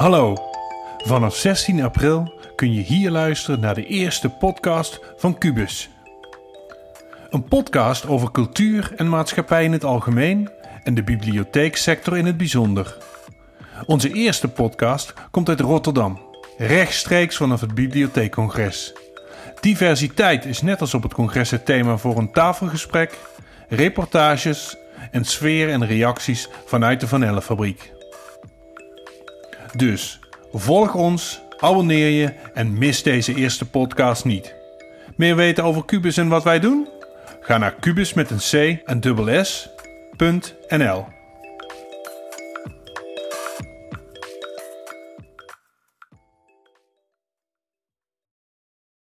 Hallo, vanaf 16 april kun je hier luisteren naar de eerste podcast van Cubus. Een podcast over cultuur en maatschappij in het algemeen en de bibliotheeksector in het bijzonder. Onze eerste podcast komt uit Rotterdam, rechtstreeks vanaf het Bibliotheekcongres. Diversiteit is net als op het congres het thema voor een tafelgesprek, reportages en sfeer en reacties vanuit de Van Elle fabriek. Dus volg ons, abonneer je en mis deze eerste podcast niet. Meer weten over Cubus en wat wij doen? Ga naar kubus met een C en dubbel S.nl